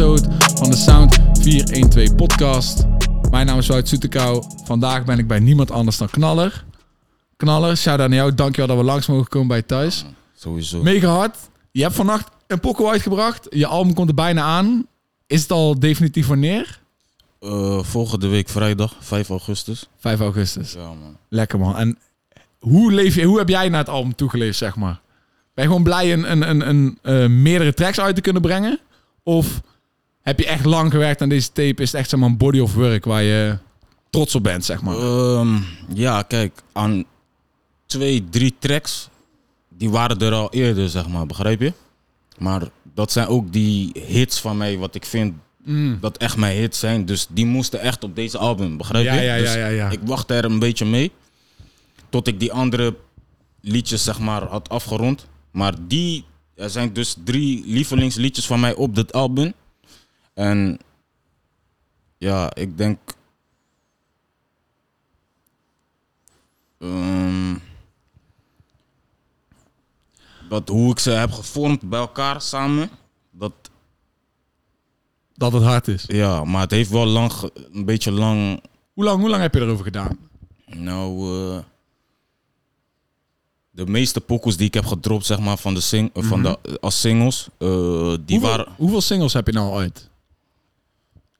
episode van de Sound 412 podcast. Mijn naam is Wout Soetekau. Vandaag ben ik bij niemand anders dan Knaller. Knaller, shout-out naar jou. Dankjewel dat we langs mogen komen bij thuis. Sowieso. Mega hard. Je hebt vannacht een pokoe uitgebracht. Je album komt er bijna aan. Is het al definitief wanneer? Eh, volgende week vrijdag, 5 augustus. 5 augustus. Ja, man. Lekker man. En hoe, leef je, hoe heb jij naar het album toegeleefd, zeg maar? Ben je gewoon blij een, een, een, een, eh, meerdere tracks uit te kunnen brengen? Of heb je echt lang gewerkt aan deze tape? Is het echt zeg maar, een body of work waar je trots op bent, zeg maar? Ehm, ja, kijk, aan twee, drie tracks, die waren er al eerder, zeg maar, begrijp je? Maar dat zijn ook die hits van mij, wat ik vind Mm. dat echt mijn hits zijn. Dus die moesten echt op deze album, begrijp Ja, je? ja, ja, Dus ja, ja. ik wachtte er een beetje mee, tot ik die andere liedjes, zeg maar, had afgerond. Maar die, er zijn dus drie lievelingsliedjes van mij op dit album. En ja, ik denk. ehm, dat hoe ik ze heb gevormd bij elkaar samen. Dat, Dat het hard is. ja, maar het heeft wel lang, een beetje lang. Hoe lang, hoe lang heb je erover gedaan? Nou, eh, de meeste pokoes die ik heb gedropt, zeg maar, van de sing, eh, van de, als singles, eh, die hoeveel, waren hoeveel singles heb je nou uit?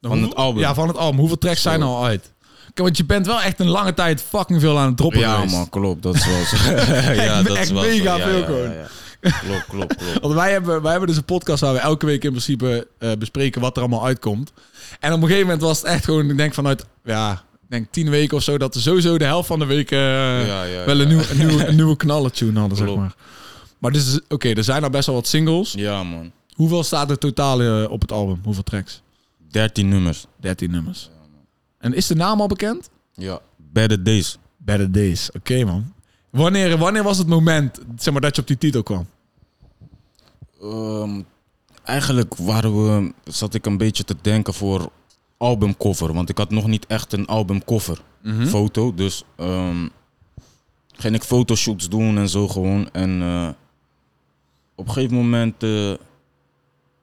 Van Hoeveel- het album. Ja, van het album. Hoeveel tracks zijn er al uit? Kijk, want je bent wel echt een lange tijd fucking veel aan het droppen Ja, geweest. man, klopt. Dat is wel zo. ja, Echt- dat echt is wel mega zo. Veel gewoon. Klopt, klopt, klopt. Want wij hebben, wij hebben dus een podcast waar we elke week in principe eh, bespreken wat er allemaal uitkomt. En op een gegeven moment was het echt gewoon, ik denk vanuit, ja, ik denk tien weken of zo, dat er sowieso de helft van de week eh, Ja, ja, wel een, ja. nieuw, een, nieuwe, een nieuwe knallentune hadden, zeg maar. Maar dus, oké, er zijn al best wel wat singles. Ja, man. Hoeveel staat er totaal eh, op het album? Hoeveel tracks? 13 nummers. 13 nummers. En is de naam al bekend? Ja. Better Days. Better Days. Oké, man. Wanneer, wanneer was het moment zeg maar, dat je op die titel kwam? Ehm, eigenlijk waren we, zat ik een beetje te denken voor albumcover. Want ik had nog niet echt een albumcover Hm? foto. Dus ehm, ging ik fotoshoots doen en zo gewoon. En eh, op een gegeven moment, eh,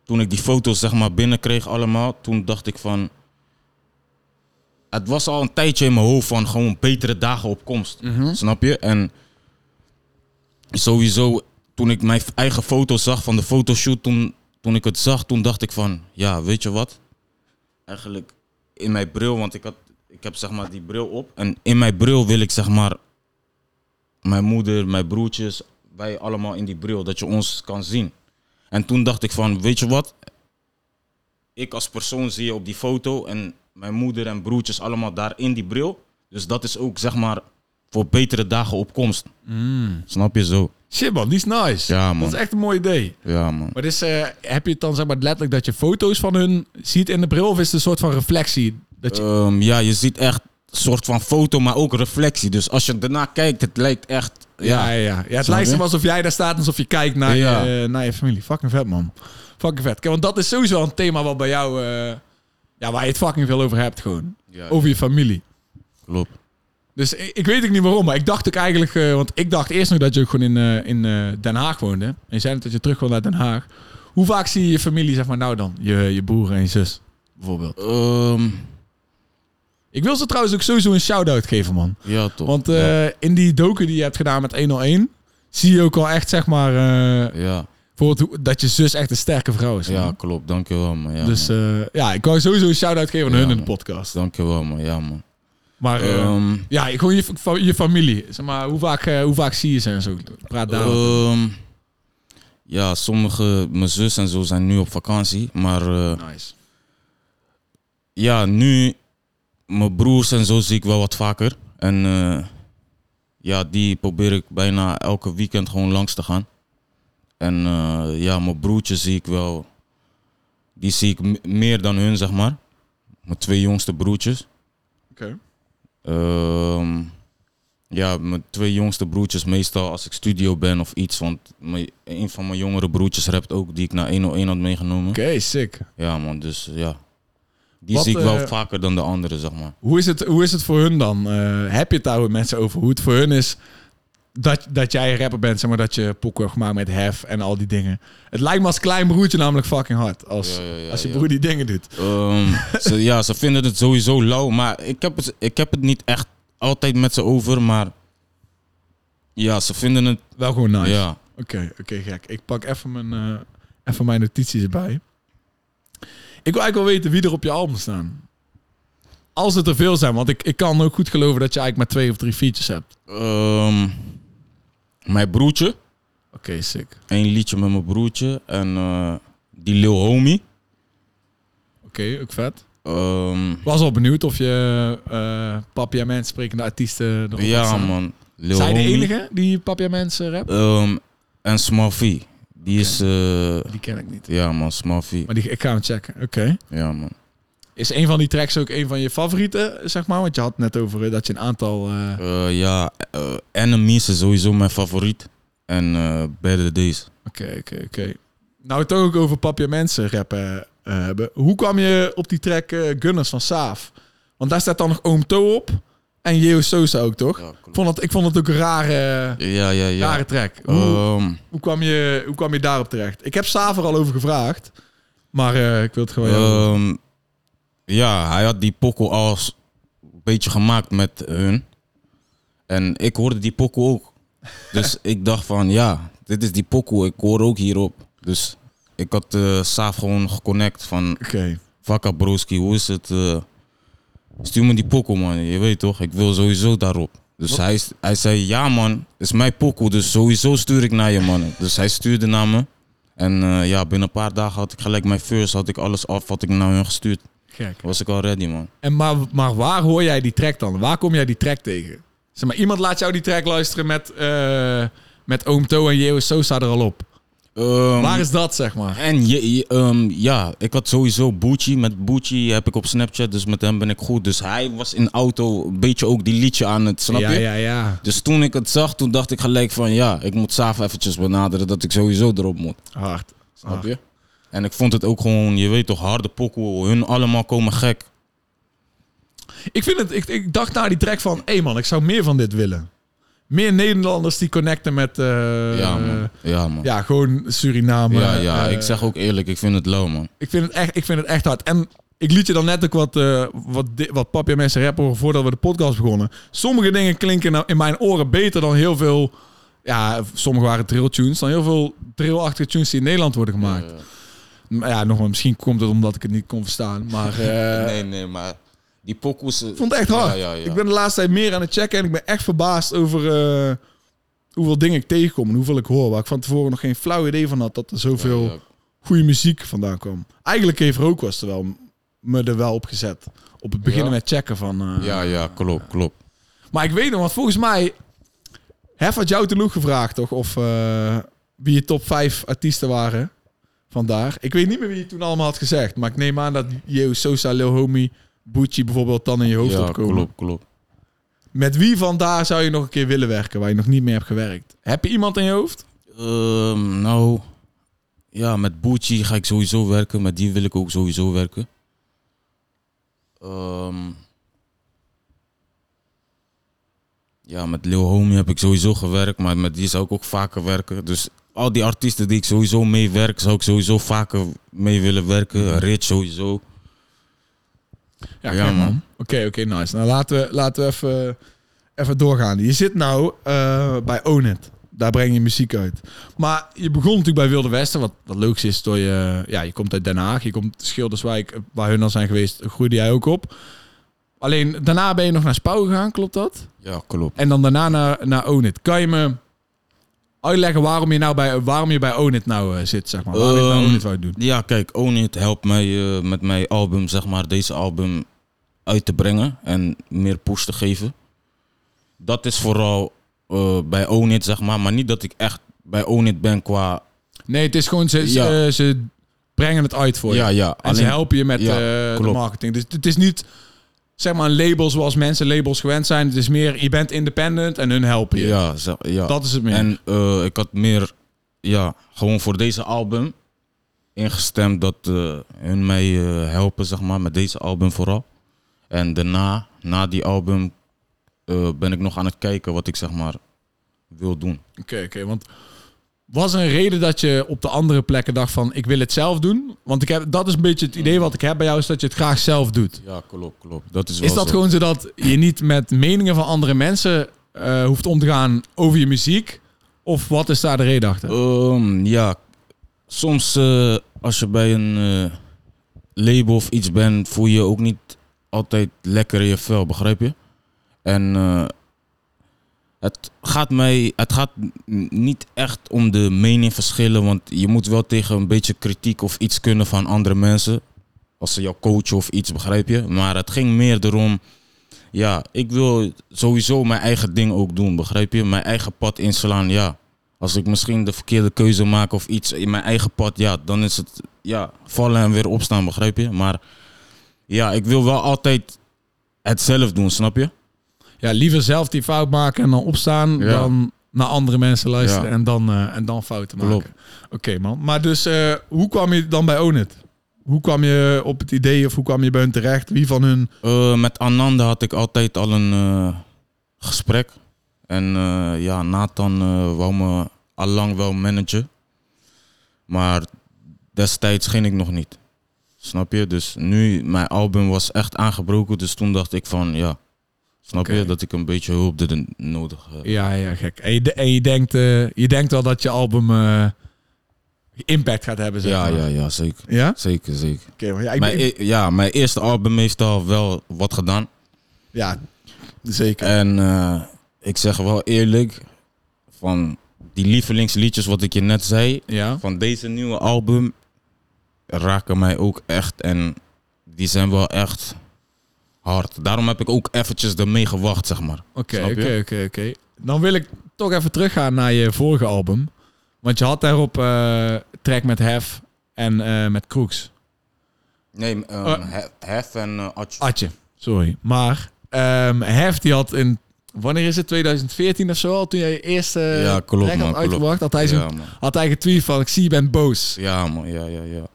toen ik die foto's zeg maar binnenkreeg allemaal, toen dacht ik van... Het was al een tijdje in mijn hoofd van gewoon betere dagen op komst. Mhm. Snap je? En sowieso, toen ik mijn eigen foto's zag van de fotoshoot, toen, toen ik het zag, toen dacht ik van, ja, weet je wat? Eigenlijk in mijn bril, want ik, had, ik heb zeg maar die bril op. En in mijn bril wil ik zeg maar mijn moeder, mijn broertjes, wij allemaal in die bril, dat je ons kan zien. En toen dacht ik van, weet je wat? Ik als persoon zie je op die foto en mijn moeder en broertjes allemaal daar in die bril. Dus dat is ook zeg maar voor betere dagen op komst. Snap je zo? Shit, man, die is nice. Ja, man. Dat is echt een mooi idee. Ja, man. Maar dus, heb je het dan zeg maar letterlijk dat je foto's van hun ziet in de bril? Of is het een soort van reflectie? Dat je... Ehm, ja, je ziet echt een soort van foto, maar ook reflectie. Dus als je ernaar kijkt, het lijkt echt. Ja, Ja, ja, ja. het lijkt wel alsof jij daar staat alsof je kijkt naar, Ja. je, eh, naar je familie. Fucking vet, man. Fucking vet. Kijk, want dat is sowieso een thema wat bij jou... eh, ja, waar je het fucking veel over hebt gewoon. Ja, Over je familie. klopt. Dus ik, ik weet ook niet waarom, maar ik dacht ook eigenlijk... eh, want ik dacht eerst nog dat je ook gewoon in, in Den Haag woonde. En je zei net dat je terug wil naar Den Haag. Hoe vaak zie je je familie, zeg maar, nou dan? Je, je broer en je zus, bijvoorbeeld. Ehm, Ik wil ze trouwens ook sowieso een shout-out geven, man. ja, toch. Want ja. eh, in die docu die je hebt gedaan met 101... zie je ook al echt, zeg maar... eh, ja, bijvoorbeeld dat je zus echt een sterke vrouw is. ja, klopt. Dankjewel, man. Ja, dus man. eh, ja, ik wou sowieso een shout-out geven aan hun in de podcast. Dankjewel, man. Ja, man. Maar Ehm, ja, gewoon je, je familie. Zeg maar, hoe vaak, hoe vaak zie je ze en zo? Praat daar. ehm, ja, sommige, mijn zus en zo zijn nu op vakantie. Maar nice. ja, nu, mijn broers en zo zie ik wel wat vaker. En eh, ja, die probeer ik bijna elke weekend gewoon langs te gaan. En eh, ja, mijn broertje zie ik wel, die zie ik meer dan hun, zeg maar. Mijn twee jongste broertjes. Oké. Ehm, ja, mijn twee jongste broertjes meestal als ik studio ben of iets. Want mijn, een van mijn jongere broertjes rapt ook, die ik naar 101 had meegenomen. Oké, sick. Ja man, dus ja. Die Wat, zie ik wel eh, vaker dan de andere, zeg maar. Hoe is het, hoe is het voor hun dan? Eh, heb je het daar met mensen over? Hoe het voor hun is dat, dat jij een rapper bent, zeg maar, dat je pokken hebt gemaakt met hef en al die dingen. Het lijkt me als klein broertje namelijk fucking hard. Als, Ja, ja, ja, als je broer die dingen doet. Ehm, ze, ja, ze vinden het sowieso lauw. Maar ik heb, het, ik heb het niet echt altijd met ze over. Maar ja, ze vinden het... Wel gewoon nice. Ja. Oké, oké, gek. Ik pak even mijn, eh, even mijn notities erbij. Ik wil eigenlijk wel weten wie er op je album staan. Als het er veel zijn, want ik, ik kan ook goed geloven dat je eigenlijk maar twee of drie features hebt. Ehm, mijn broertje. Oké, sick. Eén liedje met mijn broertje. En eh, die Lil Homie. Oké, ook vet. Ehm, Was al benieuwd of je eh Papia Mensen sprekende artiesten erop ja, man. Lil Zijn de enige die Papia Mensen rap? Ehm, en Small V. Die is... eh, Die ken ik niet. ja, man. Small V. Maar die, ik ga hem checken. Oké. Ja, man. Is een van die tracks ook een van je favorieten, zeg maar? Want je had net over eh, dat je een aantal... eh, ja, Enemies is sowieso mijn favoriet. En Better Days. Oké, oké, oké. Nou, het ook over Papia Mensen rappen hebben. Hoe kwam je op die track Gunners van Saaf? Want daar staat dan nog Oom op. En Jeo Sosa ook, toch? Ja, Ik vond het, ik vond het ook een rare, Ja, ja, ja. rare track. Hoe, Ehm, hoe, kwam je, hoe kwam je daarop terecht? Ik heb Saaf er al over gevraagd. Maar eh, ik wil het gewoon... ehm, ja, hij had die pokkel al s- een beetje gemaakt met hun. En ik hoorde die pokkel ook. Dus ik dacht van, ja, dit is die pokkel. Ik hoor ook hierop. Dus ik had eh Saaf gewoon geconnect van... Oké. Vakka broski, hoe is het? eh, stuur me die pokkel, man. Je weet toch, ik wil sowieso daarop. Dus Wat? hij, hij zei, ja man, het is mijn pokkel, dus sowieso stuur ik naar je, man. Dus hij stuurde naar me. En eh, ja, binnen een paar dagen had ik gelijk mijn first, had ik alles af wat ik naar hem gestuurd. Gek. Was ik al ready, man. En maar, maar waar hoor jij die track dan? Waar kom jij die track tegen? Zeg maar, iemand laat jou die track luisteren met, eh, met Oom To en Jeo Sosa er al op. Ehm, Waar is dat, zeg maar? En je, je- ehm, ja, ik had sowieso Bucci. Met Bucci heb ik op Snapchat, dus met hem ben ik goed. Dus hij was in auto een beetje ook die liedje aan het, snap ja, je? ja, ja. Dus toen ik het zag, toen dacht ik gelijk van ja, ik moet Saaf eventjes benaderen dat ik sowieso erop moet. Hard. Snap je? En ik vond het ook gewoon, je weet toch, harde pokoe. Hun allemaal komen gek. Ik, vind het, ik, ik dacht na die track van... Hé hey man, ik zou meer van dit willen. Meer Nederlanders die connecten met... eh, ja, man. Ja, man. Ja, Ja, gewoon Suriname. ja, eh, ik zeg ook eerlijk, ik vind het lauw, man. Ik vind het echt, ik vind het echt hard. En ik liet je dan net ook wat, eh wat, wat papje mensen rappen voordat we de podcast begonnen. Sommige dingen klinken nou in mijn oren beter dan heel veel... Ja, sommige waren drill tunes. Dan heel veel drillachtige tunes die in Nederland worden gemaakt. Maar ja, nogmaals, misschien komt het omdat ik het niet kon verstaan. Maar eh, nee, nee, maar die pokoes... ik vond het echt hard. Ja, ja, ja. Ik ben de laatste tijd meer aan het checken. En ik ben echt verbaasd over eh, hoeveel dingen ik tegenkom. En hoeveel ik hoor. Waar ik van tevoren nog geen flauw idee van had. Dat er zoveel goede muziek vandaan kwam. Eigenlijk heeft Rook was er wel, me er wel op gezet. Op het beginnen met checken van... eh, Ja, ja, klopt, klopt. Maar ik weet nog, want volgens mij... Hef had jou toen ook gevraagd, toch? Of eh, wie je top 5 artiesten waren vandaar. Ik weet niet meer wie je toen allemaal had gezegd. Maar ik neem aan dat Jeo Sosa, Lil Homie, Bucci bijvoorbeeld dan in je hoofd Ja, opkomen. klopt, klopt. Met wie vandaar zou je nog een keer willen werken, waar je nog niet mee hebt gewerkt? Heb je iemand in je hoofd? Ehm, nou, ja, met Bucci ga ik sowieso werken. Met die wil ik ook sowieso werken. Ehm, ja, met Lil Homie heb ik sowieso gewerkt, maar met die zou ik ook vaker werken. Dus al die artiesten die ik sowieso mee werk, zou ik sowieso vaker mee willen werken. Rich sowieso. Ja, Ja, man. Oké, oké, nice. Nou, laten we, laten we even, even doorgaan. Je zit nou eh, bij Own It. Daar breng je muziek uit. Maar je begon natuurlijk bij Wilde Westen, wat, wat logisch is door je... Ja, je komt uit Den Haag, je komt Schilderswijk, waar hun al zijn geweest, groeide jij ook op. Alleen daarna ben je nog naar Spouw gegaan, klopt dat? Ja, klopt. En dan daarna naar, naar Own It. Kan je me uitleggen waarom je nou bij, waarom je bij Own It nou eh, zit, zeg maar? Waarom je bij Ehm, Own It wou doen? Ja, kijk, Own It helpt mij eh, met mijn album, zeg maar, deze album uit te brengen en meer push te geven. Dat is vooral eh, bij Own It, zeg maar, maar niet dat ik echt bij Own It ben qua... Nee, het is gewoon, ze, ze, Ja. ze brengen het uit voor je. Ja, ja, En ze helpen je met Ja, de marketing. Dus het is niet zeg maar een label zoals mensen labels gewend zijn. Het is meer, je bent independent en hun helpen je. Ja, ja. Dat is het meer. En eh, ik had meer, ja, gewoon voor deze album ingestemd dat eh, hun mij eh, helpen, zeg maar, met deze album vooral. En daarna, na die album, eh, ben ik nog aan het kijken wat ik zeg maar wil doen. Oké, oké. Want was er een reden dat je op de andere plekken dacht van ik wil het zelf doen? Want ik heb, dat is een beetje het idee wat ik heb bij jou, is dat je het graag zelf doet. Ja, klopt, klopt. Dat is wel Is dat zo. gewoon zodat je niet met meningen van andere mensen eh, hoeft om te gaan over je muziek? Of wat is daar de reden achter? Ehm, ja, soms eh, als je bij een eh, label of iets bent, voel je je ook niet altijd lekker in je vel, begrijp je? En het gaat mij, het gaat niet echt om de meningsverschillen, want je moet wel tegen een beetje kritiek of iets kunnen van andere mensen. Als ze jou coachen of iets, begrijp je? Maar het ging meer erom, ja, ik wil sowieso mijn eigen ding ook doen, begrijp je? Mijn eigen pad inslaan, ja. Als ik misschien de verkeerde keuze maak of iets in mijn eigen pad, ja, dan is het ja, vallen en weer opstaan, begrijp je? Maar ja, ik wil wel altijd het zelf doen, snap je? Ja, liever zelf die fout maken en dan opstaan Ja. dan naar andere mensen luisteren Ja. en, dan, eh, en dan fouten maken. Oké man, maar dus eh, hoe kwam je dan bij Own It? Hoe kwam je op het idee of hoe kwam je bij hun terecht? Wie van hun? Eh, met Ananda had ik altijd al een gesprek. En ja, Nathan wou me al lang wel managen. Maar destijds ging ik nog niet. Snap je? Dus nu, mijn album was echt aangebroken. Dus toen dacht ik van, ja, snap je? Dat ik een beetje hulp er nodig heb. Ja, ja, gek. En je, en je, denkt, eh, je denkt wel dat je album eh, impact gaat hebben, zeg Ja, maar. ja, ja, zeker. Ja? Zeker, zeker. Oké, maar ja, ik Mijn, ben- e- ja, mijn eerste album heeft al wel wat gedaan. ja, zeker. En eh, ik zeg wel eerlijk, van die lievelingsliedjes wat ik je net zei, Ja. van deze nieuwe album raken mij ook echt. En die zijn wel echt hard. Daarom heb ik ook eventjes ermee gewacht, zeg maar. Oké, oké, oké, oké. Dan wil ik toch even teruggaan naar je vorige album. Want je had daarop eh track met Hef en eh, met Crooks. Nee, um. Hef- en uh, Atje. Atje, sorry. Maar ehm Hef die had in, wanneer is het, 2014 of zo al, toen jij je eerste Ja, klopt, track had man, klopt. uitgebracht, had hij, Ja, man. had hij getweet van, ik zie je bent boos. Ja, man. Ja, ja, ja.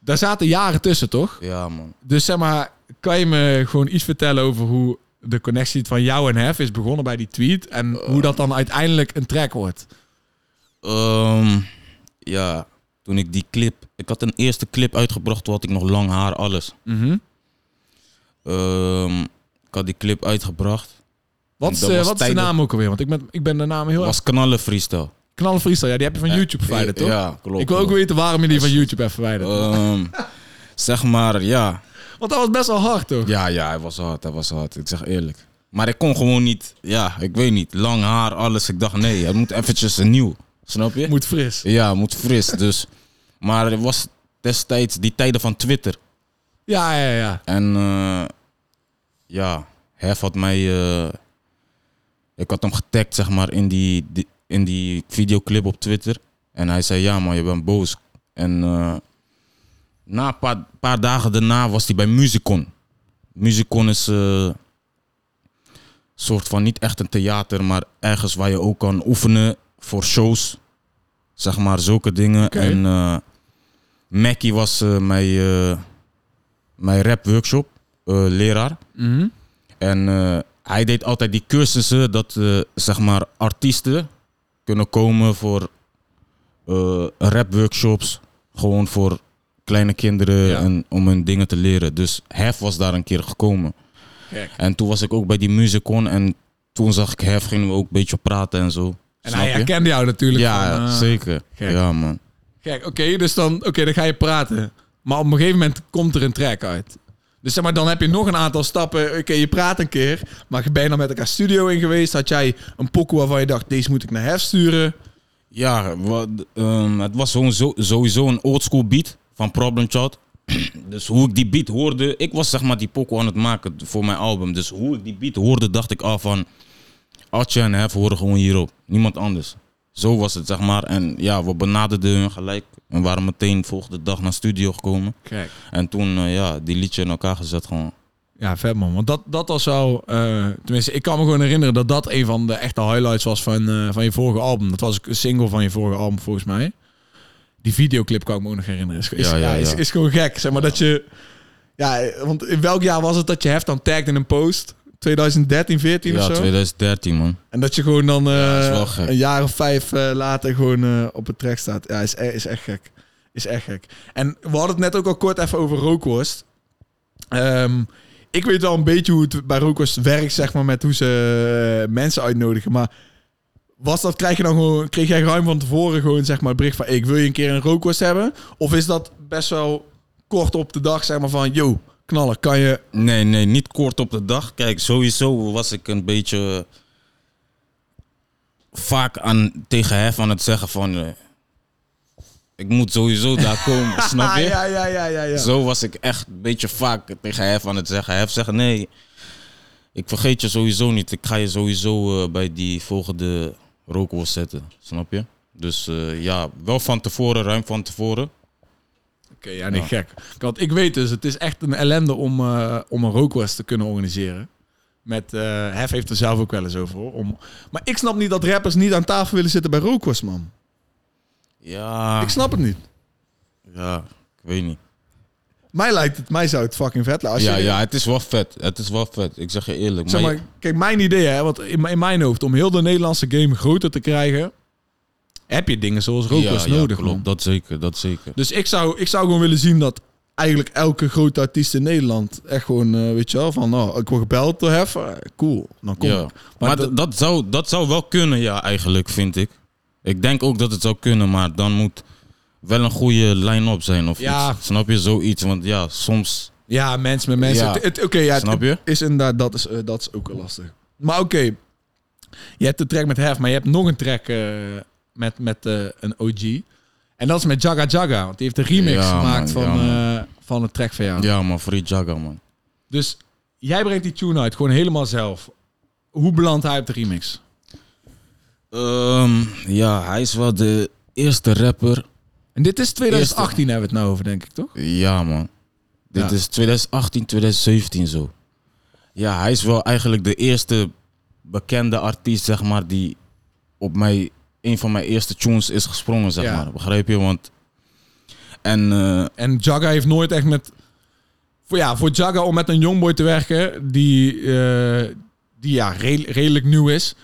Daar zaten jaren tussen, toch? Ja, man. Dus zeg maar, kan je me gewoon iets vertellen over hoe de connectie van jou en Hef is begonnen bij die tweet en hoe dat dan uiteindelijk een track wordt? Ehm, ja, toen ik die clip... Ik had een eerste clip uitgebracht, toen had ik nog lang haar, alles. Mhm. Ehm, ik had die clip uitgebracht. Wat is, eh, wat is de naam ook alweer? Want ik ben, ik ben de naam heel erg... was knallen freestyle. Knallen Freestyle, ja, die heb je van YouTube verwijderd, toch? Ja, klopt. ik wil ook klopt. weten waarom je die van YouTube hebt verwijderd. Ehm, zeg maar, ja. Want dat was best wel hard, toch? Ja, ja, hij was hard, hij was hard. Ik zeg eerlijk. Maar ik kon gewoon niet, ja, ik weet niet. Lang haar, alles. Ik dacht, nee, het moet eventjes een nieuw. Snap je? Moet fris. Ja, moet fris. Dus. Maar het was destijds die tijden van Twitter. Ja, ja, ja. En eh, ja, Hef had mij. eh, ik had hem getagd, zeg maar, in die, die- in die videoclip op Twitter. En hij zei: Ja, man, je bent boos. En eh, na een paar, paar dagen daarna was hij bij Musicon. Musicon is. eh soort van niet echt een theater, maar ergens waar je ook kan oefenen voor shows. Zeg maar, zulke dingen. En eh Mackie was eh, mijn, mijn rap workshop, leraar. Mhm. En hij deed altijd die cursussen dat zeg maar artiesten kunnen komen voor rap workshops. Gewoon voor kleine kinderen Ja. en om hun dingen te leren. Dus Hef was daar een keer gekomen. Gek. En toen was ik ook bij die Musicon en toen zag ik Hef, gingen we ook een beetje praten en zo. En hij herkende jou natuurlijk. Ja, van, eh, zeker. gek. Ja, man. Kijk, oké, dus dan, oké, dan ga je praten. Maar op een gegeven moment komt er een track uit. Dus zeg maar, dan heb je nog een aantal stappen. Oké, je praat een keer. Maar je dan met elkaar studio in geweest? Had jij een pokoe waarvan je dacht, deze moet ik naar Hef sturen? Ja, wat, ehm, het was gewoon zo, sowieso een oldschool beat van Problem Child. dus hoe ik die beat hoorde, ik was zeg maar die pokoe aan het maken voor mijn album. Dus hoe ik die beat hoorde, dacht ik al van... Atje en Hef horen gewoon hierop. Niemand anders. Zo was het, zeg maar. En ja, we benaderden hun gelijk. En waren meteen volgende dag naar studio gekomen. Kijk. En toen, eh, ja, die liedje in elkaar gezet gewoon. Ja, vet man. Want dat, dat was zo... eh, tenminste, ik kan me gewoon herinneren dat dat een van de echte highlights was van, eh, van je vorige album. Dat was een single van je vorige album, volgens mij. Die videoclip kan ik me ook nog herinneren. Is, is, Ja, ja, ja, is, is gewoon gek. Zeg maar dat je... Ja, want in welk jaar was het dat je Hef dan tagged in een post? 2013, 14 ja, of zo. 2013 man. En dat je gewoon dan eh, een jaar of vijf eh, later gewoon eh, op het track staat. Ja, is, e- is echt gek. Is echt gek. En we hadden het net ook al kort even over rookworst. Ehm, ik weet wel een beetje hoe het bij rookworst werkt, zeg maar, met hoe ze mensen uitnodigen. Maar was dat, krijg je dan gewoon, kreeg jij ruim van tevoren gewoon, zeg maar, het bericht van, ik wil je een keer een rookworst hebben? Of is dat best wel kort op de dag, zeg maar, van, yo, knallen, kan je... Nee, nee, niet kort op de dag. Kijk, sowieso was ik een beetje vaak aan, tegen Hef aan het zeggen van... eh, ik moet sowieso daar komen, snap je? ja, ja, ja, ja, ja. Zo was ik echt een beetje vaak tegen Hef aan het zeggen. Hef zeggen, nee, ik vergeet je sowieso niet. Ik ga je sowieso eh, bij die volgende rookworst zetten, snap je? Dus eh, ja, wel van tevoren, ruim van tevoren. Oké, ja, nee, gek. Want ik weet dus, het is echt een ellende om, eh, om een rookworst te kunnen organiseren. Met, eh Hef heeft er zelf ook wel eens over. Hoor, om... Maar ik snap niet dat rappers niet aan tafel willen zitten bij rookworst, man. Ja, Ik snap het niet. ja, ik weet niet. Mij lijkt het, mij zou het fucking vet lijken. Ja, je, ja, het is wel vet. Het is wel vet. Ik zeg je eerlijk. Zeg maar maar, kijk, mijn idee, hè, want in, in mijn hoofd, om heel de Nederlandse game groter te krijgen, heb je dingen zoals rookworst ja, ja, nodig, klopt. man. Dat zeker, dat zeker. Dus ik zou, ik zou gewoon willen zien dat eigenlijk elke grote artiest in Nederland echt gewoon, eh, weet je wel, van, nou, ik word gebeld door Hef, eh, cool, dan kom Ja. ik. Maar, dat, zou, dat zou wel kunnen, ja, eigenlijk, vind ik. Ik denk ook dat het zou kunnen, maar dan moet wel een goede line-up zijn of Ja. iets. Snap je? Zoiets, want ja, soms... Ja, mensen met mensen. Ja. Oké, ja, Snap je? is inderdaad, dat is, eh, dat is ook wel lastig. Maar oké, je hebt de track met Hef, maar je hebt nog een track eh, met, met eh, een OG. En dat is met Jaga Jaga, want die heeft een remix Ja, gemaakt man, van, ja, van een track van jou. Ja, maar Free Jaga, man. Dus jij brengt die tune uit, gewoon helemaal zelf. Hoe belandt hij op de remix? Ehm, ja, hij is wel de eerste rapper. En dit is 2018 hebben we het nou over, denk ik, toch? Ja, man. Dit Ja. is 2018, 2017 zo. Ja, hij is wel eigenlijk de eerste bekende artiest, zeg maar, die op mij, een van mijn eerste tunes is gesprongen, zeg Ja. maar. Begrijp je? Want. En eh, En Jaga heeft nooit echt met... Voor, ja, voor Jaga om met een jongboy te werken die, eh, die ja, re- redelijk nieuw is.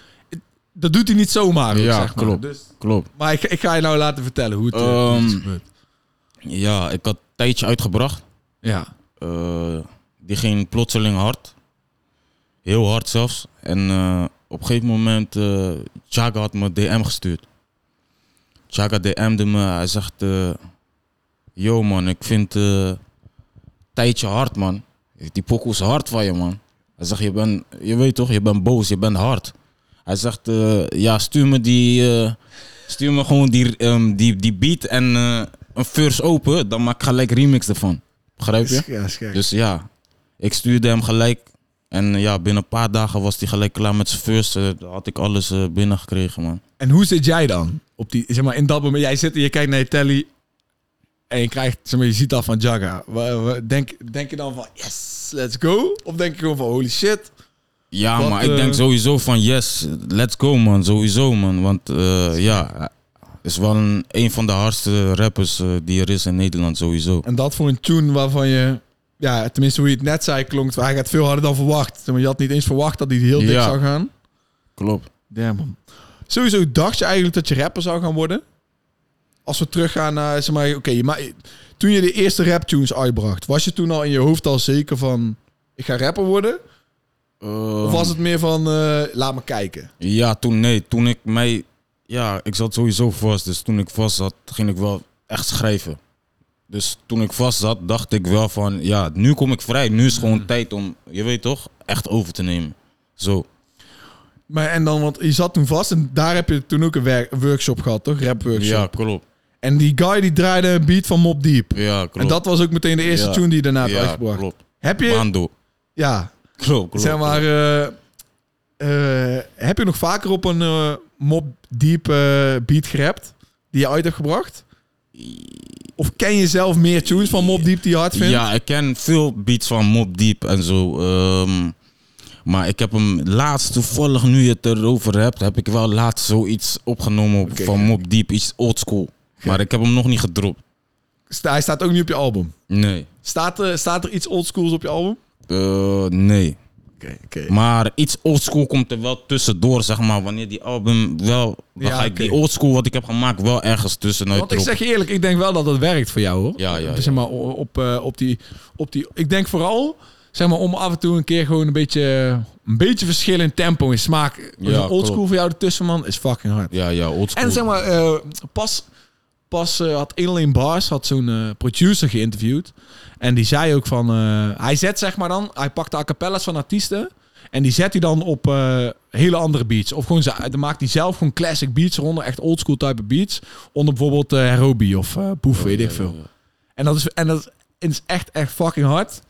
Dat doet hij niet zomaar. Ja, zeg maar. klopt. Dus, klopt. maar ik, ik ga je nou laten vertellen hoe het, eh, hoe het is Ehm, gebeurd. Ja, ik had een tijdje uitgebracht. Ja. Eh, die ging plotseling hard. Heel hard zelfs. En eh, op een gegeven moment, eh Chaga had me DM gestuurd. Chaga DM'de me. Hij zegt, eh, yo man, ik vind eh tijdje hard man. Die pokoe is hard van je man. Hij zegt, je, bent, je weet toch, je bent boos, je bent hard. Hij zegt, eh, ja stuur me die, eh, stuur me gewoon die, ehm, die, die beat en eh, een verse open. Dan maak ik gelijk remix ervan. Begrijp je? Ja. Dus ja, ik stuurde hem gelijk. En ja, binnen een paar dagen was hij gelijk klaar met zijn dan had ik alles binnengekregen, man. En hoe zit jij dan? Op die, zeg maar, in dat moment, jij zit en je kijkt naar je telly en je krijgt, zeg maar, je ziet dat van Jaga. Denk, denk je dan van, yes, let's go? Of denk je gewoon van, holy shit? Ja, Wat, maar ik eh, denk sowieso van yes, let's go, man. Sowieso, man. Want eh, ja, is wel een, een van de hardste rappers eh, die er is in Nederland, sowieso. En dat voor een tune waarvan je, ja, tenminste hoe je het net zei, klonk, hij gaat veel harder dan verwacht. Maar, je had niet eens verwacht dat hij heel dik Ja. zou gaan. Klopt. Damn, man. Sowieso dacht je eigenlijk dat je rapper zou gaan worden? Als we teruggaan naar, zeg maar, oké, maar toen je de eerste raptunes uitbracht, was je toen al in je hoofd al zeker van, ik ga rapper worden? Of was het meer van, eh, laat me kijken? Ja, toen nee. Toen ik mij... Ja, ik zat sowieso vast. Dus toen ik vast zat, ging ik wel echt schrijven. Dus toen ik vast zat, dacht ik wel van... Ja, nu kom ik vrij. Nu is het gewoon tijd om, je weet toch, echt over te nemen. Zo. Maar en dan, want je zat toen vast en daar heb je toen ook een, workshop gehad, toch? Rap workshop. Ja, klopt. En die guy die draaide een beat van Mob Deep. Ja, klopt. En dat was ook meteen de eerste Ja. tune die je daarna hebt ja, uitgebracht. klopt. Heb je, Bando. ja, Klopt, klopt. zeg maar, eh, eh, heb je nog vaker op een eh, Mob Deep beat gerapt die je uit hebt gebracht? Of ken je zelf meer tunes van Mob Deep die je hard vindt? Ja, ik ken veel beats van Mob Deep en zo. ehm, maar ik heb hem laatst, toevallig nu je het erover hebt, heb ik wel laatst zoiets opgenomen van gek. Mob Deep, iets oldschool. Maar ik heb hem nog niet gedropt. Hij staat ook niet op je album. Nee. Staat er, staat er iets oldschools op je album? Eh, nee. Maar iets oldschool komt er wel tussendoor, zeg maar. Wanneer die album wel... Dan Ja, ga ik die oldschool wat ik heb gemaakt wel ergens tussenuit Want ik zeg je eerlijk, ik denk wel dat het werkt voor jou hoor. Ja, ja, zeg maar op, eh, op, die, op die. Ik denk vooral, zeg maar, om af en toe een keer gewoon een beetje, een beetje verschil in tempo en smaak. Ja, oldschool voor jou ertussen, man, is fucking hard. Ja, ja, oldschool. En zeg maar, eh, pas, pas eh, had 101 Bars had zo'n eh, producer geïnterviewd. En die zei ook van, eh, hij zet zeg maar dan, hij pakt de a cappella's van artiesten. En die zet hij dan op hele andere beats. Of gewoon, ze- dan maakt hij zelf gewoon classic beats eronder. Echt oldschool type beats. Onder bijvoorbeeld Herobi of eh Boef, weet ik Ja, veel. ja, ja. En dat is, en dat is echt, echt fucking hard.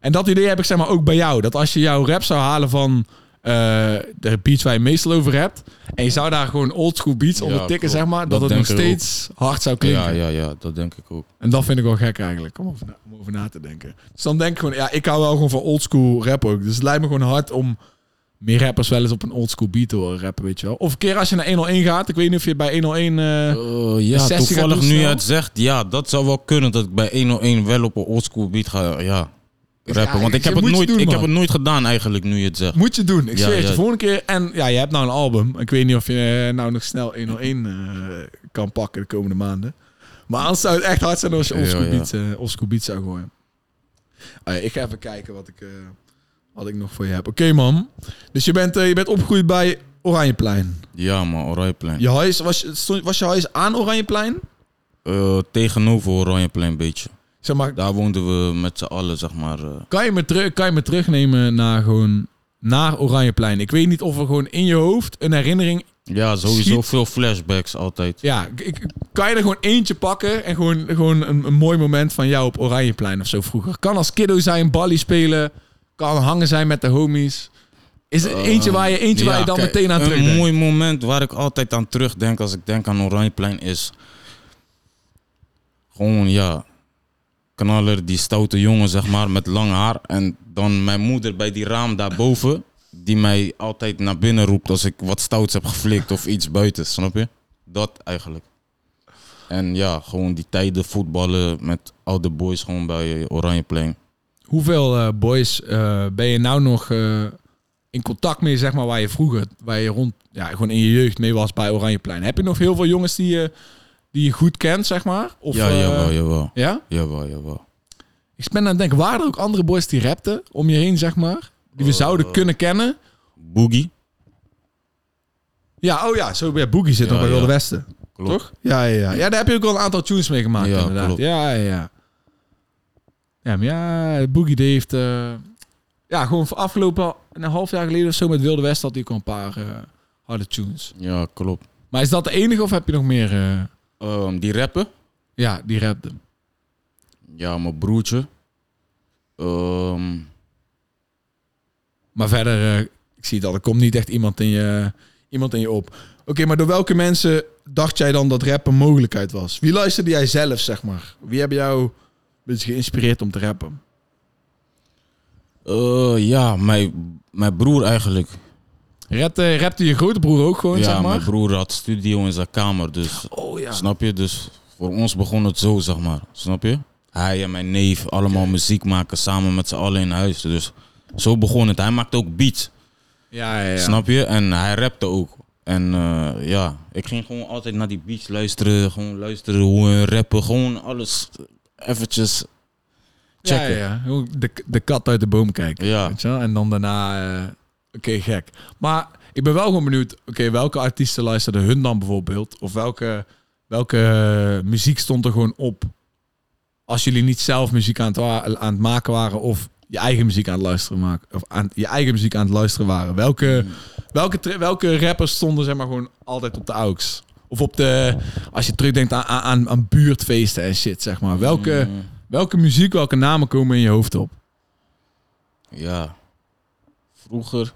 En dat idee heb ik zeg maar ook bij jou. Dat als je jouw rap zou halen van de beats waar je meestal over hebt. En je zou daar gewoon oldschool beats Ja, onder tikken, zeg maar. Dat, Dat het nog steeds hard zou klinken. Ja, ja, ja, dat denk ik ook. En dat vind ik wel gek eigenlijk, om over, na, om over na te denken. Dus dan denk ik gewoon, ja, ik hou wel gewoon van oldschool rap ook. Dus het lijkt me gewoon hard om meer rappers wel eens op een oldschool beat te horen rappen, weet je wel. Of een keer als je naar 101 gaat. Ik weet niet of je bij 101... eh Eh, ja, sessie gaat toevallig nu je snel. het zegt, ja, dat zou wel kunnen dat ik bij 101 wel op een oldschool beat ga, ja, rappen. Want ik heb, het nooit, doen, ik heb het nooit gedaan eigenlijk, nu je het zegt. Moet je doen. Ik Ja, zweer het je. ja. Volgende keer. En ja, je hebt nou een album. Ik weet niet of je eh, nou nog snel 101 eh, kan pakken de komende maanden. Maar anders zou het echt hard zijn als je Ja, oldschool ja. beats, eh, oldschool beats zou gooien. Ah ja, ik ga even kijken wat ik, eh, wat ik nog voor je heb. Oké man. Dus je bent, eh, je bent opgegroeid bij Oranjeplein. Ja, man, Oranjeplein. Je huis, was, was je huis aan Oranjeplein? Eh, tegenover Oranjeplein een beetje. Zeg maar, Daar woonden we met z'n allen, zeg maar. eh. kan je me, terug, kan je me terugnemen naar gewoon... Naar Oranjeplein. Ik weet niet of er gewoon in je hoofd een herinnering ja, sowieso Schiet. veel flashbacks altijd. Ja, ik- ik, kan je er gewoon eentje pakken en gewoon, gewoon een, een mooi moment van jou op Oranjeplein of zo vroeger? Kan als kiddo zijn, ballie spelen, kan hangen zijn met de homies. Is er eentje waar je, eentje waar je Ja, dan kijk, meteen aan Een terugdenkt? mooi moment waar ik altijd aan terugdenk als ik denk aan Oranjeplein is... Gewoon, ja... Knaller, die stoute jongen, zeg maar, met lang haar. En dan mijn moeder bij die raam daarboven... Die mij altijd naar binnen roept als ik wat stouts heb geflikt of iets buiten, snap je? Dat eigenlijk. En ja, gewoon die tijden voetballen met oude boys gewoon bij Oranjeplein. Hoeveel eh, boys eh, ben je nou nog eh, in contact mee, zeg maar, waar je vroeger, waar je rond, ja, gewoon in je jeugd mee was bij Oranjeplein? Heb je nog heel veel jongens die die je goed kent, zeg maar? Of, ja, eh, jawel, jawel. Ja? Jawel, jawel. Ik ben aan het denken, waren er ook andere boys die rapten om je heen, zeg maar? Die we Eh, zouden kunnen kennen? Boogie. Ja, oh ja, zo bij Boogie zit Ja, nog bij Wilde ja. Westen. Klopt. Toch? Ja, ja, ja. Ja, daar heb je ook wel een aantal tunes mee gemaakt, Ja, inderdaad. klopt. Ja, ja, ja. Ja, maar ja, Boogie die heeft... eh, ja, gewoon voor afgelopen een half jaar geleden of zo met Wilde West had hij ook al een paar eh, harde tunes. Ja, klopt. Maar is dat de enige of heb je nog meer... eh, Ehm, die rappen? ja, die rapte? Ja, mijn broertje. Ehm, Maar verder, eh, ik zie dat er komt niet echt iemand in je, iemand in je op. Oké, maar door welke mensen dacht jij dan dat rap een mogelijkheid was? Wie luisterde jij zelf, zeg maar? Wie hebben jou een beetje geïnspireerd om te rappen? eh, ja, mijn, mijn broer eigenlijk. Rapte, rapte je grote broer ook gewoon, ja, zeg maar? mijn broer had studio in zijn kamer, dus Oh ja. snap je? Dus voor ons begon het zo, zeg maar. Snap je? Hij en mijn neef allemaal muziek maken samen met z'n allen in huis. Dus zo begon het. Hij maakte ook beats, Ja, ja, ja. snap je? En hij rapte ook. En eh, ja, ik ging gewoon altijd naar die beats luisteren. Gewoon luisteren hoe hun rappen. Gewoon alles eventjes Ja, checken. ja, ja. Hoe De, de kat uit de boom kijken. Ja. Weet je wel? En dan daarna... eh, Oké, gek. Maar ik ben wel gewoon benieuwd... Oké, welke artiesten luisterden hun dan bijvoorbeeld? Of welke, welke eh, muziek stond er gewoon op? Als jullie niet zelf muziek aan het, aan het maken waren... of je eigen muziek aan het luisteren maken... of aan, je eigen muziek aan het luisteren waren. Welke, welke, welke rappers stonden zeg maar gewoon altijd op de aux? Of op de... Als je terugdenkt aan, aan, aan buurtfeesten en shit, zeg maar. Welke... Mm, Welke muziek, welke namen komen in je hoofd op? Ja. Vroeger.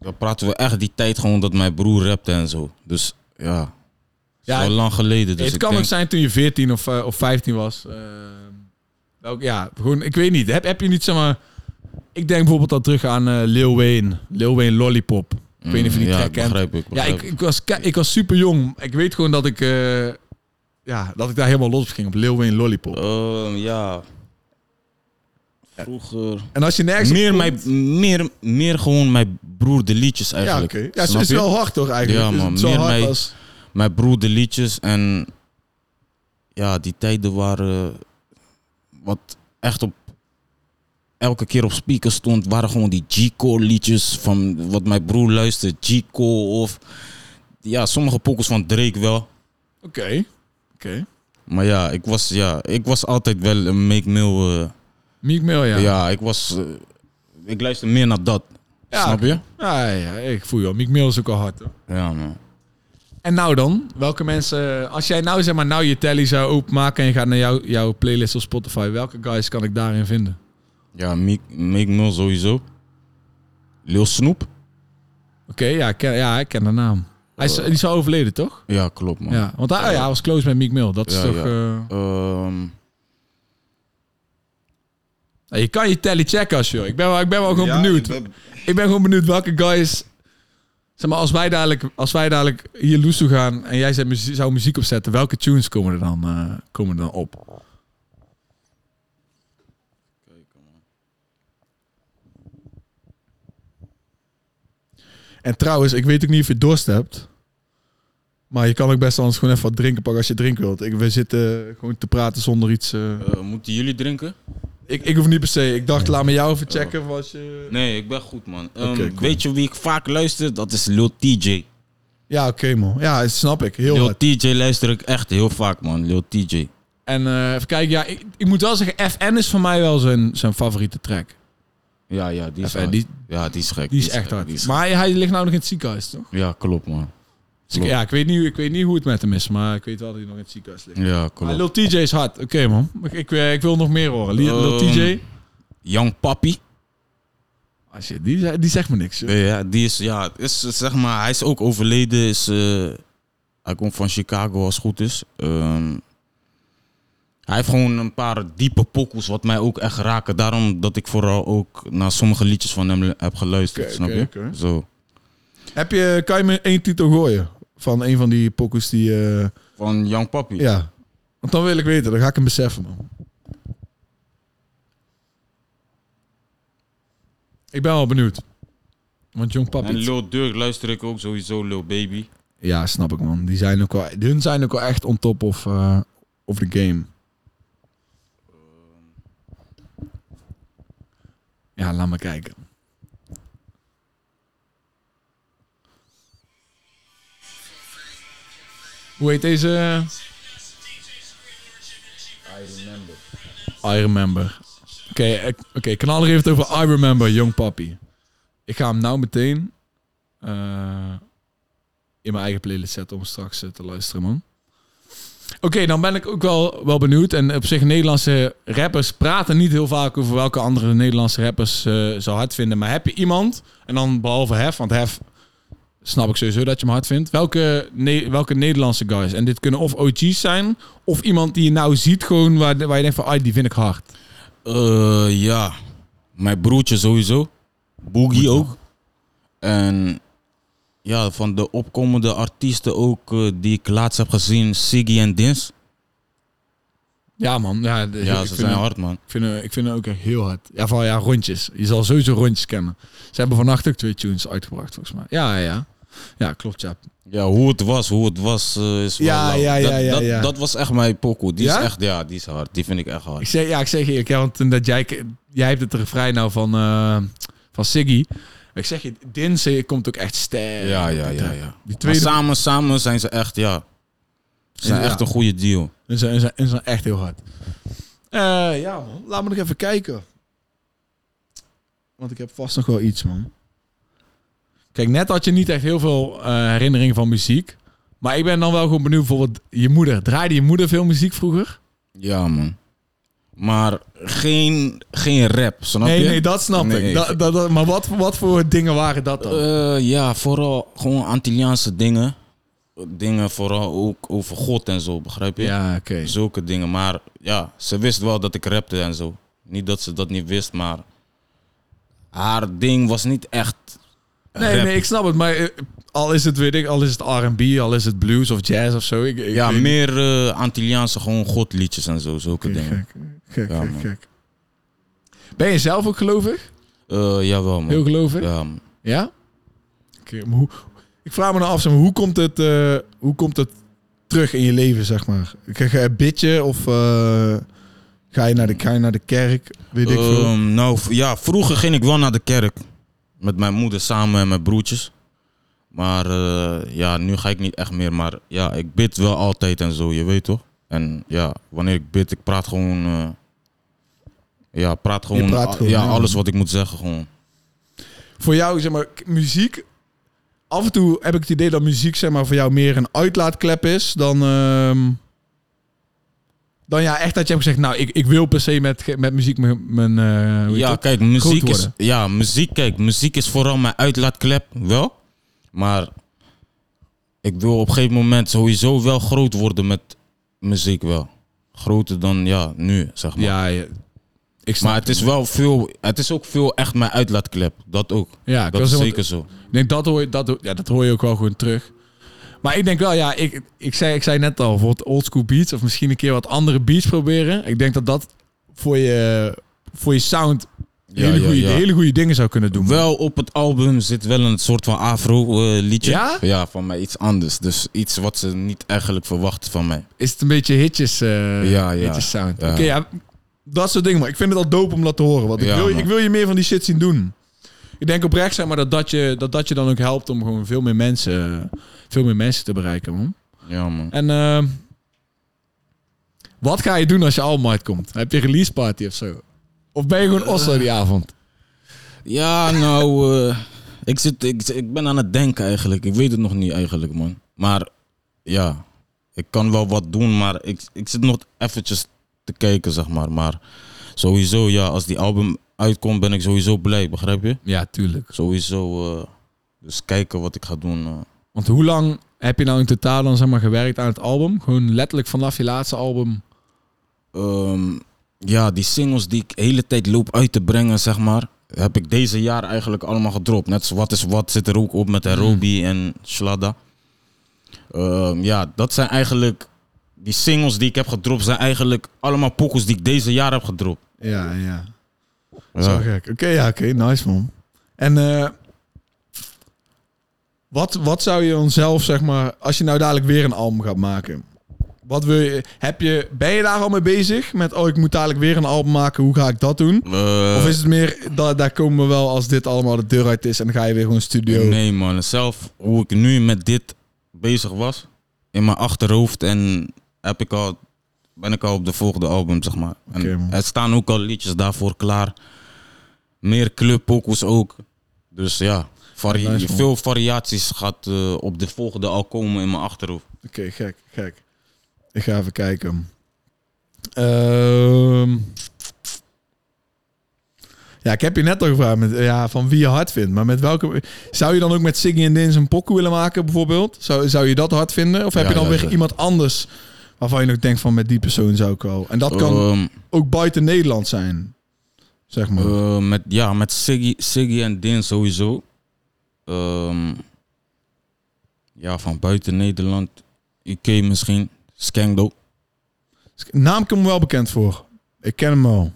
Dan praten we echt die tijd gewoon dat mijn broer rapte en zo. Dus ja. Ja, al lang geleden. Dus het kan denk, ook zijn toen je 14 of, eh, of 15 was. Eh, ja, gewoon, ik weet niet. Heb, heb je niet, zeg maar... Ik denk bijvoorbeeld al terug aan eh Lil Wayne. Lil Wayne Lollipop. Ik weet niet of je die Mm, ja, begrijp ik. Ja, ik, ik, was, ik was super jong. Ik weet gewoon dat ik... ja, dat ik daar helemaal los op ging op Lil Wayne Lollipop. Ehm, ja. Vroeger... En als je nergens Meer, komt- mijn, meer, meer gewoon mijn broer de liedjes Ja, eigenlijk. oké. Ja, het is wel hard toch eigenlijk? Ja, man, meer hard mij- als... Mijn broer de liedjes en ja, die tijden waren wat echt op elke keer op speaker stond, waren gewoon die G-Core liedjes van wat mijn broer luisterde, G-Core of ja, sommige pokkels van Drake wel. Oké. Oké. Maar ja, ik was, ja, ik was altijd wel een Make Mill. Eh, Meek Mill, ja. ja. ik was, eh, ik luister meer naar dat. Ja, Snap je? Ja, ja, ik voel je wel. Meek Mill is ook al hard, hoor. Ja, man. En nou dan? Welke mensen... Als jij nou zeg maar nou je tally zou openmaken en je gaat naar jouw, jouw playlist op Spotify, welke guys kan ik daarin vinden? Ja, Make, Make Mill sowieso. Lil Snoop? Oké, ja, ik ken, ja, ik ken de naam. Hij is, die is al overleden, toch? Ja, klopt man. Ja, want hij, oh ja, hij was close met Meek Mill. Dat is Ja, toch... ja. eh, Ehm, je kan je tally checken als je wil. Ik ben wel, ik ben wel gewoon ja, benieuwd. ik ben- Ik ben gewoon benieuwd welke guys... Zeg maar, als wij dadelijk, als wij dadelijk hier loes toe gaan en jij zou muziek opzetten, welke tunes komen er dan, eh, komen er dan op? En trouwens, ik weet ook niet of je dorst hebt. Maar je kan ook best anders gewoon even wat drinken pakken als je drinken wilt. Ik, we zitten gewoon te praten zonder iets... eh, Eh, moeten jullie drinken? Ik, ik hoef niet per se. Ik dacht, laat me jou even checken of als je... Nee, ik ben goed, man. Ehm, Oké, cool. Weet je wie ik vaak luister? Dat is Lil TJ. Ja, oké man. Ja, dat snap ik. Heel Lil hard. TJ luister ik echt heel vaak, man. Lil TJ. En eh, even kijken, ja, ik, ik moet wel zeggen, FN is voor mij wel zijn, zijn favoriete track. Ja, ja, die is FN, hard. die, Ja, die is gek. die is echt gek, hard. die is maar hij, hij ligt nou nog in het ziekenhuis, toch? Ja, klopt, man. Dus ik, ja, ik weet, niet, ik weet niet hoe het met hem is, maar ik weet wel dat hij nog in het ziekenhuis ligt. Ja, Maar klopt. Lil TJ is hard. Oké man, ik, ik, eh, ik wil nog meer horen. Lil, Lil Ehm, TJ? Young Papi. Ah, shit, die, ze- die zegt me niks. joh. Nee, Ja, die is, ja, is, zeg maar, hij is ook overleden. Is, eh, hij komt van Chicago als het goed is. Ehm, hij heeft gewoon een paar diepe pokkels wat mij ook echt raken. Daarom dat ik vooral ook naar sommige liedjes van hem heb geluisterd, Oké, snap oké, je? oké. Zo. Heb je, kan je me één titel gooien? Van een van die pokus die... eh, Van Young Papi. ja. Want dan wil ik weten, dan ga ik hem beseffen man. Ik ben wel benieuwd. Want Jong Papi... En Lil Durk luister ik ook sowieso, Lil Baby. Ja, snap ik man. Die zijn ook wel, hun zijn ook wel echt on top of, eh of the game. Ja, laat maar kijken. Hoe heet deze? I remember. I Remember. Oké, ik- oké. Kanaal heeft het over I Remember, Young Papi. Ik ga hem nou meteen eh, in mijn eigen playlist zetten om straks eh, te luisteren, man. Oké, dan ben ik ook wel, wel benieuwd. En op zich, Nederlandse rappers praten niet heel vaak over welke andere Nederlandse rappers eh zo hard vinden. Maar heb je iemand, en dan behalve Hef, want Hef snap ik sowieso dat je hem hard vindt. Welke, ne- welke Nederlandse guys? En dit kunnen of OG's zijn, of iemand die je nou ziet gewoon waar, waar je denkt van, ah, die vind ik hard. Eh, ja, mijn broertje sowieso. Boogie ook. En ja, van de opkomende artiesten ook eh, die ik laatst heb gezien, Siggy en Dins. Ja, man. Ja, de- Ja, ze zijn hard, man. Ik vind, ik vind hem ook echt heel hard. Ja, van ja, rondjes. Je zal sowieso rondjes kennen. Ze hebben vannacht ook twee tunes uitgebracht, volgens mij. Ja, ja, ja. Klopt, ja. Ja, hoe het was, hoe het was, eh, is wel Ja, lauw. ja, ja, dat, ja, dat, dat was echt mijn pokoe. Die Ja? is echt, ja, die is hard. Die vind ik echt Ik hard. zeg, ja, ik zeg je, ja, want dat jij, jij hebt het refrein nou van, eh, van Siggy. Ik zeg je, Dinse komt ook echt sterk. Ja, ja, ja, ja. Die Maar tweede samen, samen zijn ze echt, ja. Ze zijn echt een goede deal. Ze zijn, ze zijn, ze zijn echt heel hard. Eh, ja, man. Laat me nog even kijken. Want ik heb vast nog wel iets, man. Kijk, net had je niet echt heel veel eh, herinneringen van muziek. Maar ik ben dan wel gewoon benieuwd bijvoorbeeld je moeder. Draaide je moeder veel muziek vroeger? Ja, man. Maar geen, geen rap, snap nee, je? nee, dat snap Nee. ik. Dat, dat, dat- maar wat, wat voor dingen waren dat dan? Eh, ja, vooral gewoon Antilliaanse dingen. Dingen vooral ook over God en zo, begrijp je? ja, oké. Zulke dingen. Maar ja, ze wist wel dat ik rapte en zo. Niet dat ze dat niet wist, maar haar ding was niet echt Nee, rap. nee, ik snap het. Maar eh, al is het, weet ik, al is het R&B, al is het blues of jazz of zo. Ik, ik ja, meer eh, Antilliaanse gewoon godliedjes en zo, zulke dingen. Gek, gek, Ja, gek, gek. Ben je zelf ook gelovig? Eh, jawel, man. Heel gelovig? Ja, man. Ja? Maar hoe, ik vraag me nou af, zeg maar, hoe, komt het, hoe komt het terug in je leven, zeg maar? Ga ga je bidje of eh, ga, je naar de, ga je naar de kerk? Weet ik veel. Ehm, nou, ja, vroeger ging ik wel naar de kerk. Met mijn moeder samen en mijn broertjes. Maar eh, ja, nu ga ik niet echt meer. Maar ja, ik bid wel altijd en zo, je weet toch? En ja, wanneer ik bid, ik praat gewoon... eh, ja, praat gewoon, praat a- gewoon, ja, ja. alles wat ik moet zeggen gewoon. Voor jou, zeg maar, muziek... Af en toe heb ik het idee dat muziek, zeg maar, voor jou meer een uitlaatklep is dan... ehm, dan ja, echt dat je hebt gezegd, nou, ik, ik wil per se met, met muziek mijn... heet Ja, dat? kijk, muziek is, ja, muziek, kijk, muziek is vooral mijn uitlaatklep, wel. Maar ik wil op een gegeven moment sowieso wel groot worden met muziek wel. Groter dan, ja, nu, zeg maar. Ja, ja. ik snap maar het is wel veel, het is ook veel echt mijn uitlaatklep. Dat ook. Ja, Dat is zeker zo. Ik denk dat hoor je, dat, ja, dat hoor je ook wel gewoon terug. Maar ik denk wel, ja, ik, ik, zei, ik zei net al, bijvoorbeeld oldschool beats of misschien een keer wat andere beats proberen. Ik denk dat dat voor je, voor je sound Ja, hele, ja, goede, ja. hele goede dingen zou kunnen doen. Wel op het album zit wel een soort van afro eh, liedje. Ja? Van mij iets anders. Dus iets wat ze niet eigenlijk verwachten van mij. Is het een beetje hitjes, Ja, ja. hitjes sound? Oké, ja, dat soort dingen. Maar ik vind het al dope om dat te horen. Want ik, wil, man. ik wil je meer van die shit zien doen. Ik denk oprecht, zeg maar, dat dat je, dat, dat je dan ook helpt om gewoon veel meer mensen, veel meer mensen te bereiken, man. Ja, man. En eh, wat ga je doen als je album uitkomt? Heb je een release party of zo? Of ben je gewoon Oslo die avond? Ja, nou, eh, ik, zit, ik, ik ben aan het denken eigenlijk. Ik weet het nog niet eigenlijk, man. Maar ja, ik kan wel wat doen, maar ik, ik zit nog eventjes te kijken, zeg maar. Maar sowieso, ja, als die album uitkomt, ben ik sowieso blij, begrijp je? Ja, tuurlijk. Sowieso, eh, dus kijken wat ik ga doen. eh. Want hoe lang heb je nou in totaal dan zeg maar gewerkt aan het album? Gewoon letterlijk vanaf je laatste album. Ehm, ja, die singles die ik de hele tijd loop uit te brengen, zeg maar, heb ik deze jaar eigenlijk allemaal gedropt. Net zoals Wat is Wat zit er ook op met Robi en Shlada. Ehm, ja, dat zijn eigenlijk, die singles die ik heb gedropt, zijn eigenlijk allemaal pokkels die ik deze jaar heb gedropt. Ja, ja. Ja. Zo gek. Oké, ja, oké. nice man. En eh, wat, wat zou je dan zelf, zeg maar, als je nou dadelijk weer een album gaat maken? Wat wil je, heb je, ben je daar al mee bezig? Met, oh, ik moet dadelijk weer een album maken. Hoe ga ik dat doen? Eh, Of is het meer, dat, daar komen we wel als dit allemaal de deur uit is en dan ga je weer gewoon studio. Nee man, zelf hoe ik nu met dit bezig was, in mijn achterhoofd en heb ik al, ben ik al op de volgende album, zeg maar. En er staan ook al liedjes daarvoor klaar. Meer clubpokus ook. Dus ja, vari- Nice, veel variaties gaat eh, op de volgende al komen in mijn achterhoofd. Oké, gek, gek. Ik ga even kijken. Ehm. ja, ik heb je net al gevraagd met, ja, van wie je hard vindt. Maar met welke... Zou je dan ook met Siggy en Dins een pokoe willen maken bijvoorbeeld? Zou, zou je dat hard vinden? Of heb Ja, je dan ja, weer ja. iemand anders waarvan je nog denkt van met die persoon zou ik wel... En dat kan Ehm, ook buiten Nederland zijn, zeg maar. eh, met, ja, met Siggy, Siggy en Din sowieso. Ehm, ja, van buiten Nederland. UK misschien. Skangdo. Naam komt me wel bekend voor. Ik ken hem wel.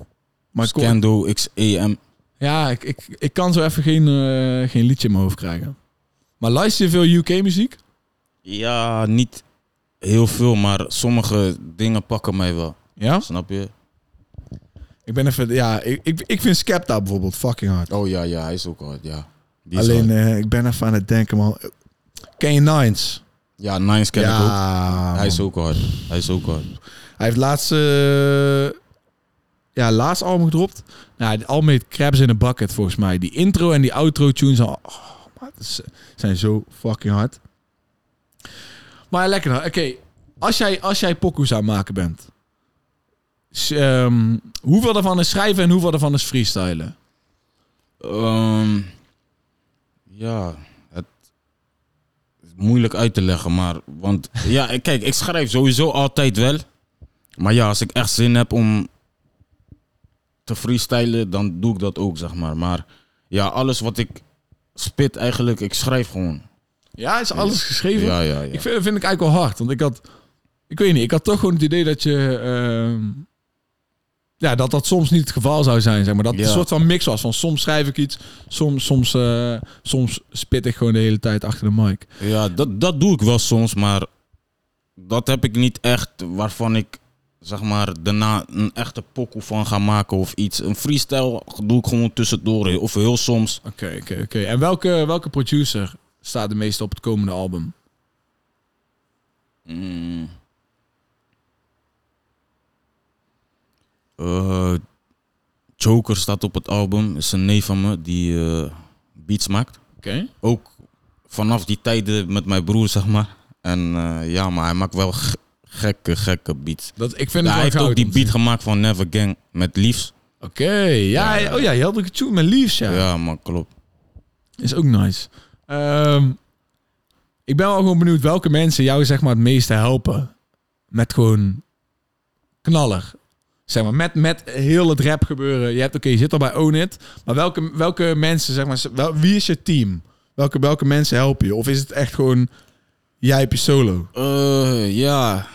Maar Scando XEM. Ja, ik, ik, ik kan zo even geen, eh, geen liedje in mijn hoofd krijgen. Maar luister je veel UK-muziek? Ja, niet heel veel, maar sommige dingen pakken mij wel. Ja? Snap je? Ik ben even... Ja, ik, ik, ik vind Skepta bijvoorbeeld fucking hard. Oh ja, ja, hij is ook hard, ja. Die is Alleen, hard. eh, ik ben even aan het denken, man. Ken je Nines? Ja, Nines ken ik ook. Hij is ook hard. Hij is ook hard. Hij heeft laatst... eh, ja, laatst album gedropt. Nou, het album heet Crabs in a Bucket, volgens mij. Die intro en die outro tunes... al- Oh, maar het is- zijn zo fucking hard. Maar lekker nou. Oké, als jij, als jij pokoes aan het maken bent... ehm, hoeveel daarvan is schrijven en hoeveel daarvan is freestylen? Ehm, ja, het is moeilijk uit te leggen, maar... Want ja, kijk, ik schrijf sowieso altijd wel. Maar ja, als ik echt zin heb om te freestylen, dan doe ik dat ook, zeg maar. Maar ja, alles wat ik spit eigenlijk, ik schrijf gewoon. Ja, is alles geschreven? Ja, ja, ja. Ik vind, vind ik eigenlijk wel hard. Want ik had... Ik weet niet, ik had toch gewoon het idee dat je... ehm, ja, dat dat soms niet het geval zou zijn, zeg maar. Dat het Ja. een soort van mix was. Van soms schrijf ik iets, soms, soms, eh, soms spit ik gewoon de hele tijd achter de mic. Ja, dat, dat doe ik wel soms, maar dat heb ik niet echt waarvan ik zeg maar daarna een echte pokoe van ga maken of iets. Een freestyle doe ik gewoon tussendoor of heel soms. Oké, oké, oké. En welke, welke producer staat de meeste op het komende album? Mm. Eh, Joker staat op het album, is een neef van me die eh, beats maakt. Oké. Ook vanaf die tijden met mijn broer, zeg maar. En eh, ja, maar hij maakt wel ge- gekke, gekke beats. Dat, ik vind Ja, het hij heeft ook die beat gemaakt van Never Gang met Liefs. Oké, ja, Ja. oh ja, je had ook een tune met Leaves, ja. Ja, man, klopt. Is ook nice. Ehm, ik ben wel gewoon benieuwd welke mensen jou zeg maar het meeste helpen. Met gewoon knaller. Zeg maar, met, met heel het rap gebeuren. Je hebt, oké, je zit al bij Own It. Maar welke, welke mensen, zeg maar, wel, wie is je team? Welke, welke mensen helpen je? Of is het echt gewoon, jij heb je solo? Eh, ja,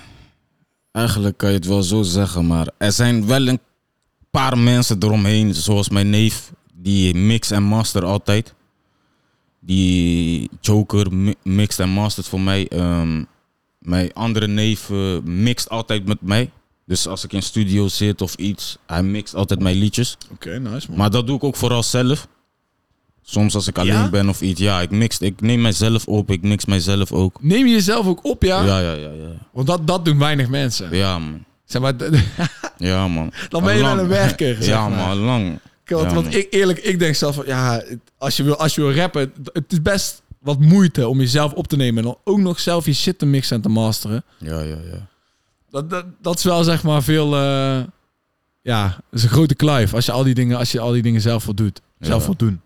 eigenlijk kan je het wel zo zeggen, maar er zijn wel een paar mensen eromheen, zoals mijn neef, die mix en master altijd. Die Joker mi- mixt en mastert voor mij. Ehm, mijn andere neef eh, mixt altijd met mij. Dus als ik in studio zit of iets, hij mixt altijd mijn liedjes. Oké, nice man. Maar dat doe ik ook vooral zelf. Soms als ik alleen Ja? ben of iets, ja, ik mix, ik neem mijzelf op, ik mix mijzelf ook. Neem je jezelf ook op, ja? Ja, ja, ja, ja. Want dat, dat doen weinig mensen. Ja, man. Zeg maar, Ja, man. dan ben je wel een werker, zeg Ja, maar. man, lang. Want, ik, eerlijk, ik denk zelf van, ja, als je wil, als je wil rappen, het is best wat moeite om jezelf op te nemen en dan ook nog zelf je shit te mixen en te masteren. Ja, ja, ja. Dat, dat, dat is wel zeg maar veel, eh, ja, dat is een grote kluif als je al die dingen, als je al die dingen zelf wil doet, zelf doen.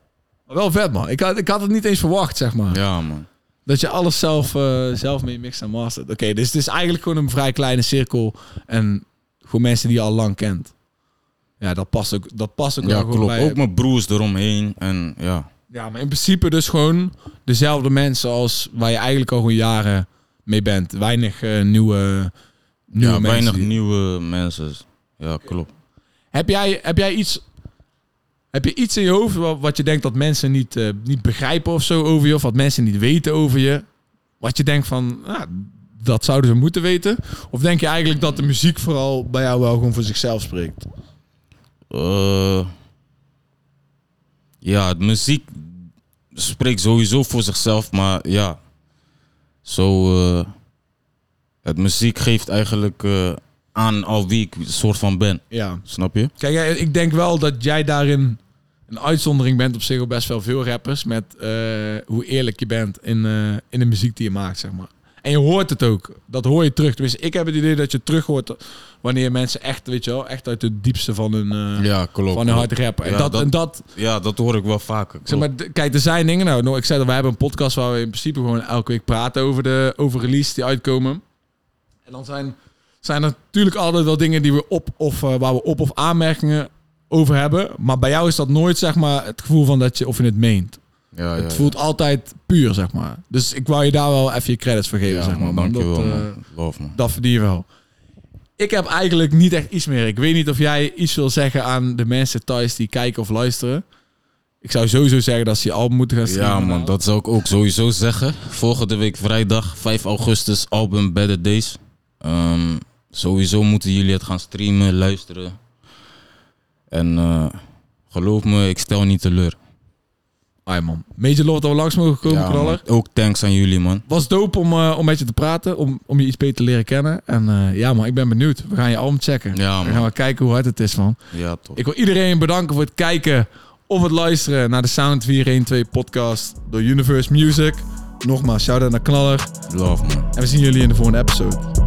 Maar wel vet man. Ik had, ik had het niet eens verwacht, zeg maar. Ja, man. Dat je alles zelf, eh, zelf mee mixt en mastert. Oké, dus het is eigenlijk gewoon een vrij kleine cirkel en gewoon mensen die je al lang kent. Ja, dat past ook, dat past ook wel Ja, gewoon klopt. bij. Ook mijn broers eromheen. En ja. Ja, maar in principe dus gewoon dezelfde mensen als waar je eigenlijk al gewoon jaren mee bent. Weinig eh, nieuwe, nieuwe ja, mensen. weinig die- nieuwe mensen. Ja, klopt. Heb jij, heb jij iets, heb je iets in je hoofd wat, wat je denkt dat mensen niet, eh, niet begrijpen of zo over je, of wat mensen niet weten over je? Wat je denkt van, ah, dat zouden ze moeten weten? Of denk je eigenlijk dat de muziek vooral bij jou wel gewoon voor zichzelf spreekt? Eh, ja, de muziek spreekt sowieso voor zichzelf. Maar ja. Zo. eh, het muziek geeft eigenlijk eh, aan al wie ik soort van ben. Ja. Snap je? Kijk, ik denk wel dat jij daarin een uitzondering bent op zich op best wel veel rappers. Met hoe eerlijk je bent in, in de muziek die je maakt, zeg maar. En je hoort het ook. Dat hoor je terug. Dus ik heb het idee dat je terug hoort wanneer mensen echt, weet je wel, echt uit het diepste van hun, eh, Ja, klopt. van hun hart rappen. En, Ja, dat, dat- en dat, Ja, dat hoor ik wel vaker. zeg maar, kijk, er zijn dingen. Nou, nou, ik zei dat wij hebben een podcast waar we in principe gewoon elke week praten over de over release die uitkomen. En dan zijn, zijn er natuurlijk altijd wel dingen die we op of eh, waar we op of aanmerkingen over hebben. Maar bij jou is dat nooit, zeg maar, het gevoel van dat je of je het meent. Ja, het voelt altijd puur, zeg maar. Dus ik wou je daar wel even je credits voor geven, zeg maar. man, man. dankjewel, dat, eh, man. Man. dat verdien je wel. Ik heb eigenlijk niet echt iets meer. Ik weet niet of jij iets wil zeggen aan de mensen thuis die kijken of luisteren. Ik zou sowieso zeggen dat ze je album moeten gaan streamen. Ja, man, dat zou ik ook sowieso zeggen. Volgende week vrijdag, 5 augustus, album Better Days. Ehm, sowieso moeten jullie het gaan streamen, luisteren. En eh, geloof me, ik stel niet teleur. Ai, man. Major Love dat we langs mogen komen, Ja, knaller. man. Ook thanks aan jullie, man. Was dope om, eh, om met je te praten, om, om je iets beter te leren kennen. En eh, ja, man, ik ben benieuwd. We gaan je album checken. Ja, We gaan wel kijken hoe hard het is, man. Ja, toch. Ik wil iedereen bedanken voor het kijken of het luisteren naar de Sound 412 podcast door Universe Music. Nogmaals, shout-out naar Knaller. Love, man. En we zien jullie in de volgende episode.